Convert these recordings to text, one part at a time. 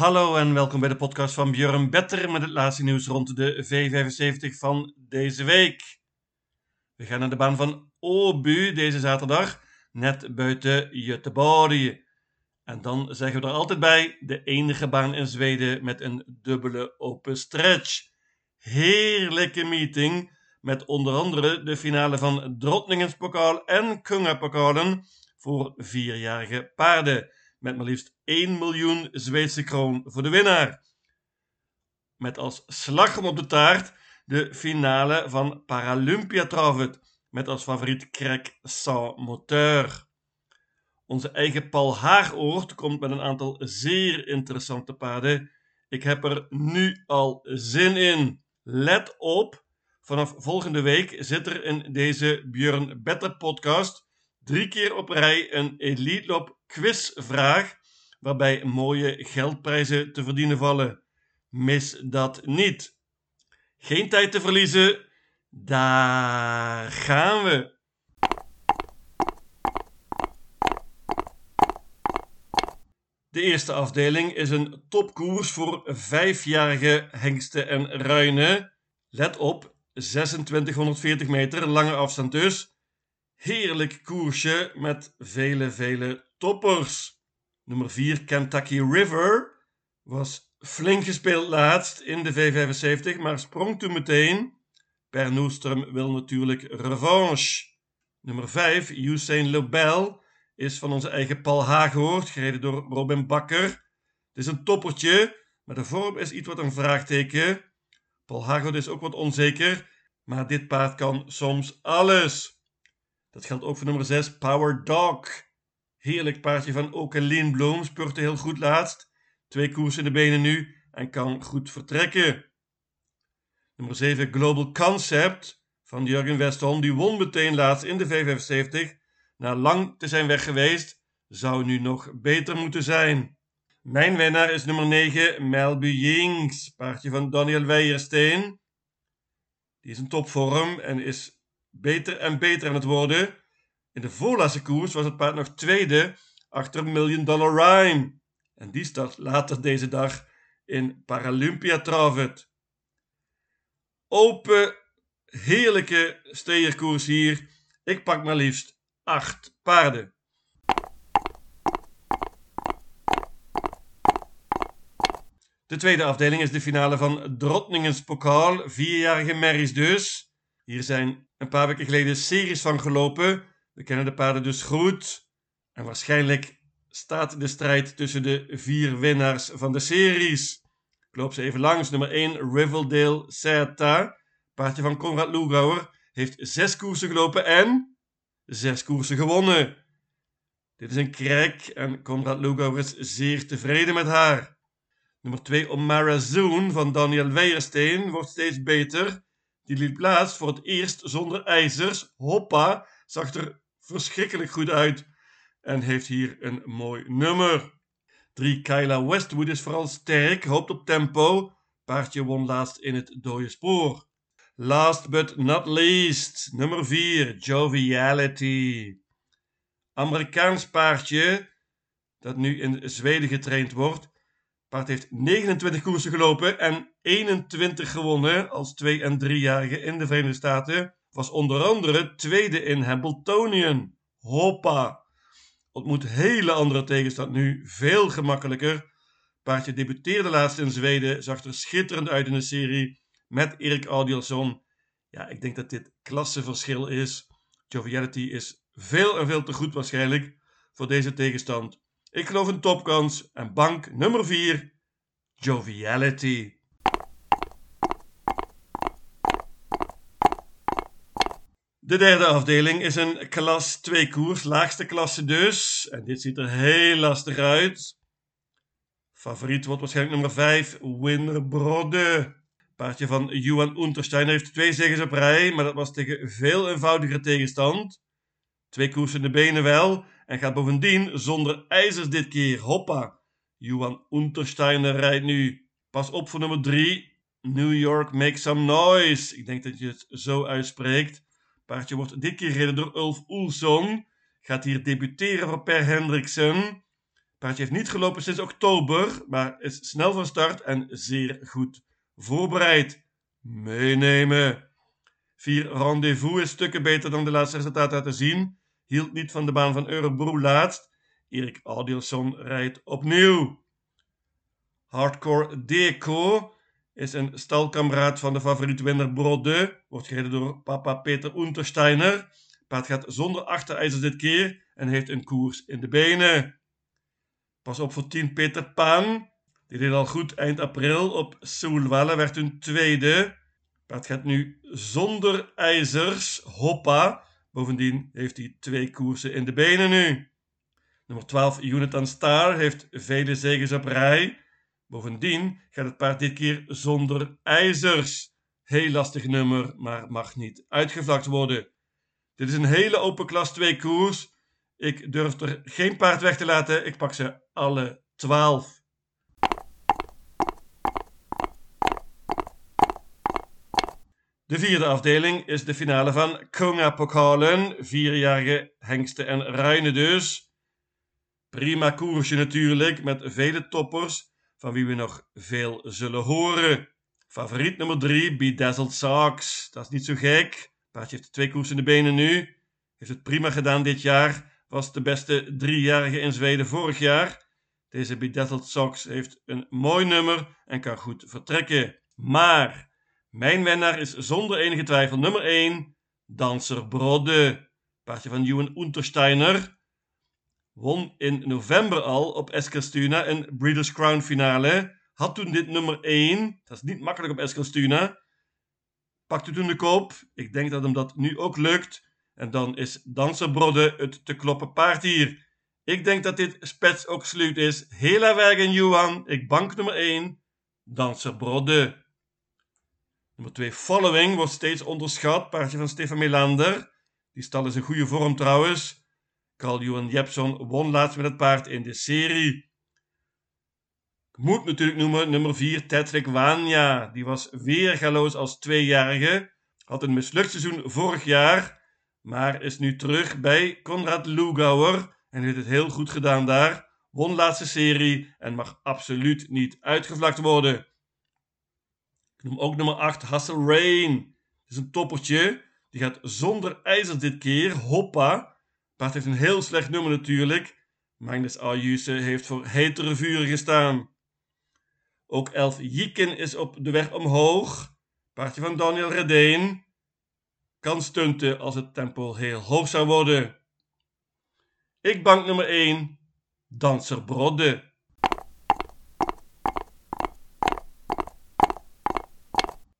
Hallo en welkom bij de podcast van Björn Better met het laatste nieuws rond de V75 van deze week. We gaan naar de baan van Åby deze zaterdag, net buiten Göteborg. En dan zeggen we er altijd bij, de enige baan in Zweden met een dubbele open stretch. Heerlijke meeting met onder andere de finale van Drottningenspokal en Kungapokalen voor vierjarige paarden. Met maar liefst 1 miljoen Zweedse kroon voor de winnaar. Met als slag op de taart de finale van Paralympiatravet. Met als favoriet Krek Sans Moteur. Onze eigen Paul Haagoort komt met een aantal zeer interessante paarden. Ik heb er nu al zin in. Let op, vanaf volgende week zit er in deze Björn Better podcast drie keer op rij een Elite quizvraag waarbij mooie geldprijzen te verdienen vallen. Mis dat niet. Geen tijd te verliezen. Daar gaan we. De eerste afdeling is een topkoers voor vijfjarige hengsten en ruinen. Let op, 2640 meter, lange afstand dus. Heerlijk koersje met vele, vele toppers. Nummer 4, Kentucky River, was flink gespeeld laatst in de V75, maar sprong toen meteen. Per Noestrum wil natuurlijk revanche. Nummer 5, Usain Lobel, is van onze eigen Paul Haaghoort, gereden door Robin Bakker. Het is een toppertje, maar de vorm is iets wat een vraagteken. Paul Haaghoort is ook wat onzeker, maar dit paard kan soms alles. Dat geldt ook voor nummer 6, Power Dog. Heerlijk paardje van Oke Lindblom, spurte heel goed laatst. Twee koersen in de benen nu en kan goed vertrekken. Nummer 7, Global Concept van Jurgen Westholm. Die won meteen laatst in de V75. Na lang te zijn weg geweest, zou nu nog beter moeten zijn. Mijn winnaar is nummer 9, Melby Jinks. Paardje van Daniel Weijersteen. Die is in topvorm en is beter en beter aan het worden. In de voorlaatste koers was het paard nog tweede achter Million Dollar Rhyme. En die start later deze dag in Paralympia Travet open, heerlijke steerkoers hier. Ik pak maar liefst acht paarden. De tweede afdeling is de finale van Drottningens Pokaal, vierjarige merries dus. Hier zijn een paar weken geleden series van gelopen. We kennen de paarden dus goed. En waarschijnlijk staat de strijd tussen de vier winnaars van de series. Ik loop ze even langs. Nummer 1, Riverdale Seta. Paardje van Konrad Lugauer. Heeft zes koersen gelopen en zes koersen gewonnen. Dit is een krek en Konrad Lugauer is zeer tevreden met haar. Nummer 2, Omara Zoon van Daniel Weijersteen wordt steeds beter. Die liep plaats voor het eerst zonder ijzers. Hoppa, zag er verschrikkelijk goed uit en heeft hier een mooi nummer. 3 Kyla Westwood is vooral sterk, hoopt op tempo. Paardje won laatst in het dode spoor. Last but not least, nummer 4 Joviality. Amerikaans paardje dat nu in Zweden getraind wordt. Paard heeft 29 koersen gelopen en 21 gewonnen als 2- en 3-jarige in de Verenigde Staten. Was onder andere tweede in Hamiltonian. Hoppa! ontmoet hele andere tegenstand nu, veel gemakkelijker. Paardje debuteerde laatst in Zweden, zag er schitterend uit in de serie met Erik Audielson. Ja, ik denk dat dit klasseverschil is. Joviality is veel en veel te goed waarschijnlijk voor deze tegenstand. Ik geloof een topkans en bank nummer 4, Joviality. De derde afdeling is een klas 2 koers, laagste klasse dus. En dit ziet er heel lastig uit. Favoriet wordt waarschijnlijk nummer 5, Winnerbrodde. Paardje van Johan Unterstein heeft twee zegens op rij, maar dat was tegen veel eenvoudigere tegenstand. Twee koersen in de benen wel, en gaat bovendien zonder ijzers dit keer. Hoppa! Johan Untersteiner rijdt nu. Pas op voor nummer 3, New York Make Some Noise. Ik denk dat je het zo uitspreekt. Paardje wordt dit keer gereden door Ulf Oelson. Gaat hier debuteren voor Per Hendriksen. Paardje heeft niet gelopen sinds oktober, maar is snel van start en zeer goed voorbereid. Meenemen. Vier rendezvous is stukken beter dan de laatste resultaten laten zien. Hield niet van de baan van Eurobro laatst. Erik Adielson rijdt opnieuw. Hardcore Deco is een stalkameraad van de favoriete winnaar Brode. Wordt gereden door papa Peter Untersteiner. Paard gaat zonder achterijzers dit keer en heeft een koers in de benen. Pas op voor 10 Peter Pan. Die deed al goed eind april op Soulwalle, werd een tweede. Paard gaat nu zonder ijzers, hoppa. Bovendien heeft hij twee koersen in de benen nu. Nummer 12, Jonathan Star, heeft vele zegens op rij. Bovendien gaat het paard dit keer zonder ijzers. Heel lastig nummer, maar mag niet uitgevlakt worden. Dit is een hele open klas 2 koers. Ik durf er geen paard weg te laten. Ik pak ze alle 12. De vierde afdeling is de finale van Konga Pokalen. Vierjarige hengsten en ruinen dus. Prima koersje natuurlijk, met vele toppers van wie we nog veel zullen horen. Favoriet nummer 3, Bedazzled Socks. Dat is niet zo gek. Paardje heeft twee koers in de benen nu. Heeft het prima gedaan dit jaar. Was de beste driejarige in Zweden vorig jaar. Deze Bedazzled Socks heeft een mooi nummer en kan goed vertrekken. Maar mijn winnaar is zonder enige twijfel nummer 1, Danser Brodde. Paardje van Johan Untersteiner won in november al op Eskilstuna een Breeders' Crown finale. Had toen dit nummer 1. Dat is niet makkelijk op Eskilstuna. Pakte toen de koop. Ik denk dat hem dat nu ook lukt. En dan is Danserbrodde het te kloppen paard hier. Ik denk dat dit spets ook sluit is. Hela Wegen Johan. Ik bank nummer 1. Danserbrodde. Nummer 2 Following wordt steeds onderschat. Paardje van Stefan Melander. Die stal is in goede vorm trouwens. Carl-Johan Jepson won laatst met het paard in de serie. Ik moet natuurlijk noemen nummer 4, Tetrick Wanja. Die was weer galoos als tweejarige. Had een mislukt seizoen vorig jaar, maar is nu terug bij Konrad Lugauer en heeft het heel goed gedaan daar. Won laatste serie en mag absoluut niet uitgevlakt worden. Ik noem ook nummer 8, Hassel Rain. Dat is een toppertje. Die gaat zonder ijzer dit keer. Hoppa. Paard heeft een heel slecht nummer natuurlijk. Magnus Ayuse heeft voor hetere vuren gestaan. Ook Elf Jiken is op de weg omhoog. Paardje van Daniel Redeen kan stunten als het tempo heel hoog zou worden. Ik bank nummer 1, Danser Brodde.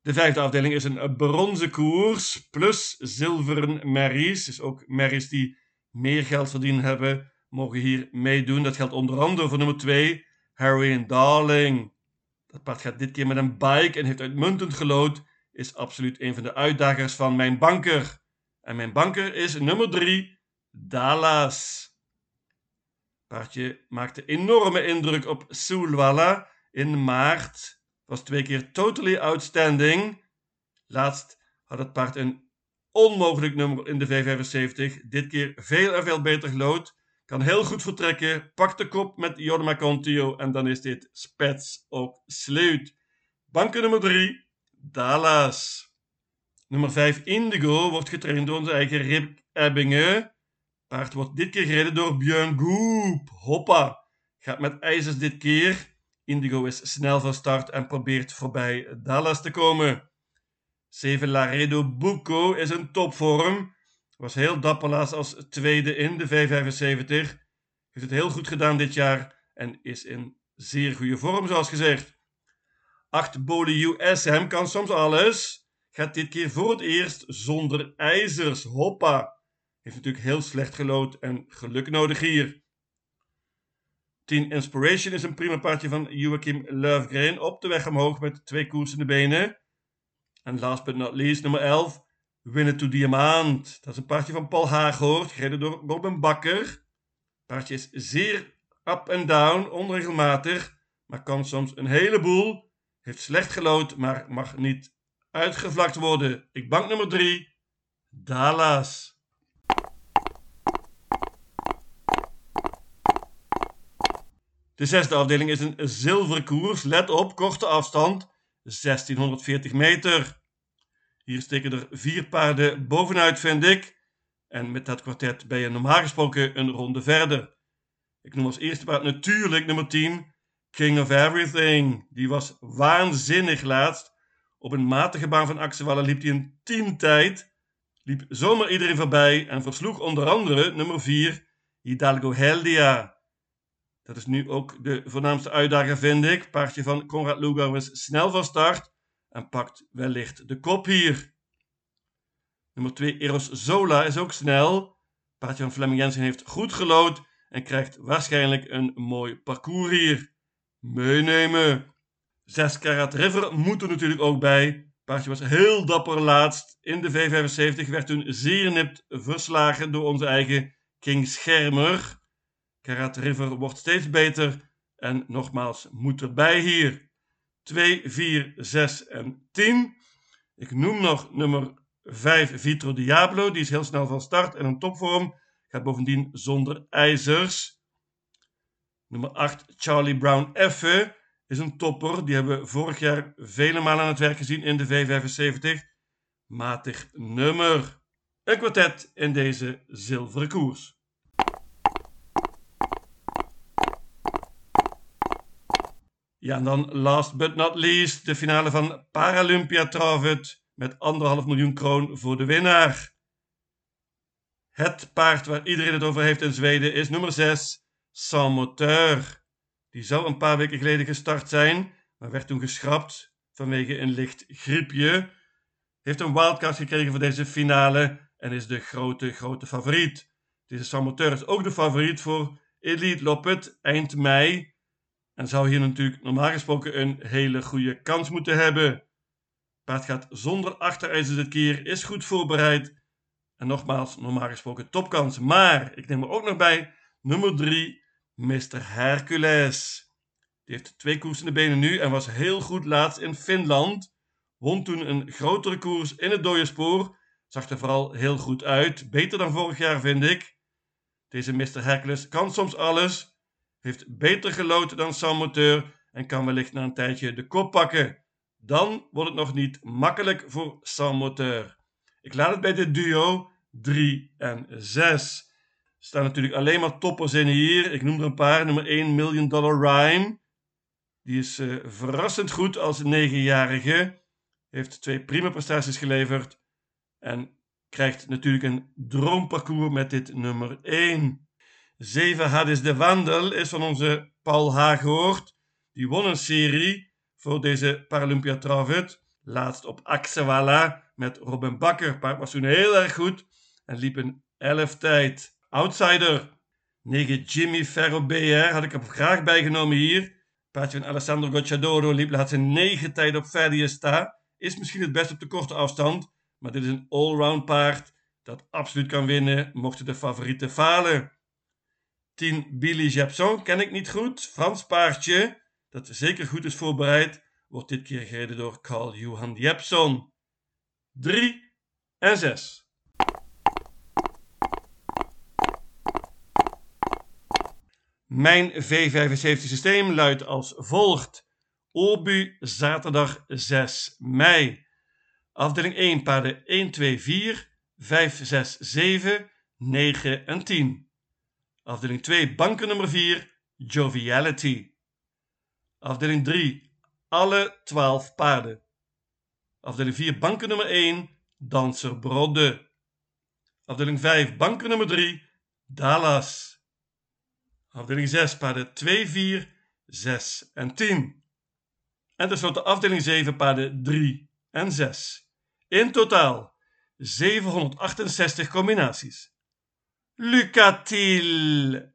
De vijfde afdeling is een bronzen koers plus zilveren merries. Dus ook merries die meer geld verdienen hebben, mogen hier meedoen. Dat geldt onder andere voor nummer 2, Harry Darling. Dat paard gaat dit keer met een bike en heeft uitmuntend gelood. Is absoluut een van de uitdagers van mijn banker. En mijn banker is nummer 3, Dallas. Paardje maakte enorme indruk op Soulwalla in maart. Was twee keer totally outstanding. Laatst had het paard een Onmogelijk nummer in de V75. Dit keer veel en veel beter gelood. Kan heel goed vertrekken. Pak de kop met Jorma Contio. En dan is dit spets ook sluit. Banken nummer 3. Dallas. Nummer 5 Indigo wordt getraind door onze eigen Rip Ebbingen. Paard wordt dit keer gereden door Björn Goop. Hoppa. Gaat met ijzers dit keer. Indigo is snel van start en probeert voorbij Dallas te komen. 7 Laredo Bucco is een topvorm. Was heel dapper laatst als tweede in de V75. Heeft het heel goed gedaan dit jaar en is in zeer goede vorm, zoals gezegd. 8 Bode USM kan soms alles. Gaat dit keer voor het eerst zonder ijzers. Hoppa. Heeft natuurlijk heel slecht gelood en geluk nodig hier. 10 Inspiration is een prima paardje van Joachim Löfgren op de weg omhoog met twee koersende benen. En last but not least, nummer 11, Winnen to Diamant. Dat is een paardje van Paul Haaghoort, gereden door Robin Bakker. Paardje is zeer up en down, onregelmatig, maar kan soms een heleboel. Heeft slecht gelood, maar mag niet uitgevlakt worden. Ik bank nummer 3, Dallas. De zesde afdeling is een zilverkoers. Let op, korte afstand, 1640 meter. Hier steken er vier paarden bovenuit, vind ik. En met dat kwartet ben je normaal gesproken een ronde verder. Ik noem als eerste paard natuurlijk nummer 10, King of Everything. Die was waanzinnig laatst. Op een matige baan van Axewalla liep hij een 10 tijd. Liep zomaar iedereen voorbij en versloeg onder andere nummer 4, Hidalgo Heldia. Dat is nu ook de voornaamste uitdager, vind ik. Paardje van Conrad Lugar was snel van start en pakt wellicht de kop hier. Nummer 2, Eros Zola, is ook snel. Paardje van Fleming Jensen heeft goed gelood en krijgt waarschijnlijk een mooi parcours hier. Meenemen. 6 Karat River moet er natuurlijk ook bij. Paardje was heel dapper laatst in de V75, werd toen zeer nipt verslagen door onze eigen King Schermer. Karat River wordt steeds beter en nogmaals moet erbij hier. 2, 4, 6 en 10. Ik noem nog nummer 5 Vitro Diablo, die is heel snel van start en een topvorm. Gaat bovendien zonder ijzers. Nummer 8 Charlie Brown Effe is een topper. Die hebben we vorig jaar vele malen aan het werk gezien in de V75. Matig nummer. Een kwartet in deze zilveren koers. Ja, en dan last but not least de finale van Paralympia Travet met anderhalf miljoen kroon voor de winnaar. Het paard waar iedereen het over heeft in Zweden is nummer 6, Sans Moteur. Die zou een paar weken geleden gestart zijn, maar werd toen geschrapt vanwege een licht griepje. Heeft een wildcard gekregen voor deze finale en is de grote, grote favoriet. Deze Sans Moteur is ook de favoriet voor Elite Loppet eind mei. En zou hier natuurlijk normaal gesproken een hele goede kans moeten hebben. Paard gaat zonder achterijzer dit keer, is goed voorbereid. En nogmaals, normaal gesproken topkans. Maar ik neem er ook nog bij nummer 3, Mr. Hercules. Die heeft twee koers in de benen nu en was heel goed laatst in Finland. Won toen een grotere koers in het dode spoor. Zag er vooral heel goed uit. Beter dan vorig jaar, vind ik. Deze Mr. Hercules kan soms alles heeft beter gelood dan Sam Moteur en kan wellicht na een tijdje de kop pakken. Dan wordt het nog niet makkelijk voor Sam Moteur. Ik laat het bij de duo 3 en 6. Er staan natuurlijk alleen maar toppers in hier. Ik noem er een paar. Nummer 1 Million Dollar Rhyme. Die is uh, verrassend goed als negenjarige. Heeft twee prima prestaties geleverd. En krijgt natuurlijk een droomparcours met dit nummer 1. 7 Hadis de Wandel is van onze Paul Haaghoort. Die won een serie voor deze Paralympia Travet. Laatst op Axewalla met Robin Bakker. Paard was toen heel erg goed en liep een 11 tijd. Outsider. 9 Jimmy Ferro BR had ik hem graag bijgenomen hier. Paardje van Alessandro Gocciadoro liep laatst een 9 tijd op Ferdiesta. Is misschien het best op de korte afstand. Maar dit is een allround paard dat absoluut kan winnen mochten de favorieten falen. 10 Billy Jepson ken ik niet goed. Frans paardje, dat zeker goed is voorbereid, wordt dit keer gereden door Carl Johan Jepson. 3 en 6. Mijn V75 systeem luidt als volgt. Obu zaterdag 6 mei. Afdeling 1 paarden 1, 2, 4, 5, 6, 7, 9 en 10. Afdeling 2, banken nummer 4, Joviality. Afdeling 3, alle 12 paarden. Afdeling 4, banken nummer 1, Danser Brodde. Afdeling 5, banken nummer 3, Dallas. Afdeling 6, paarden 2, 4, 6 en 10. En tenslotte afdeling 7, paarden 3 en 6. In totaal 768 combinaties. Lycka till!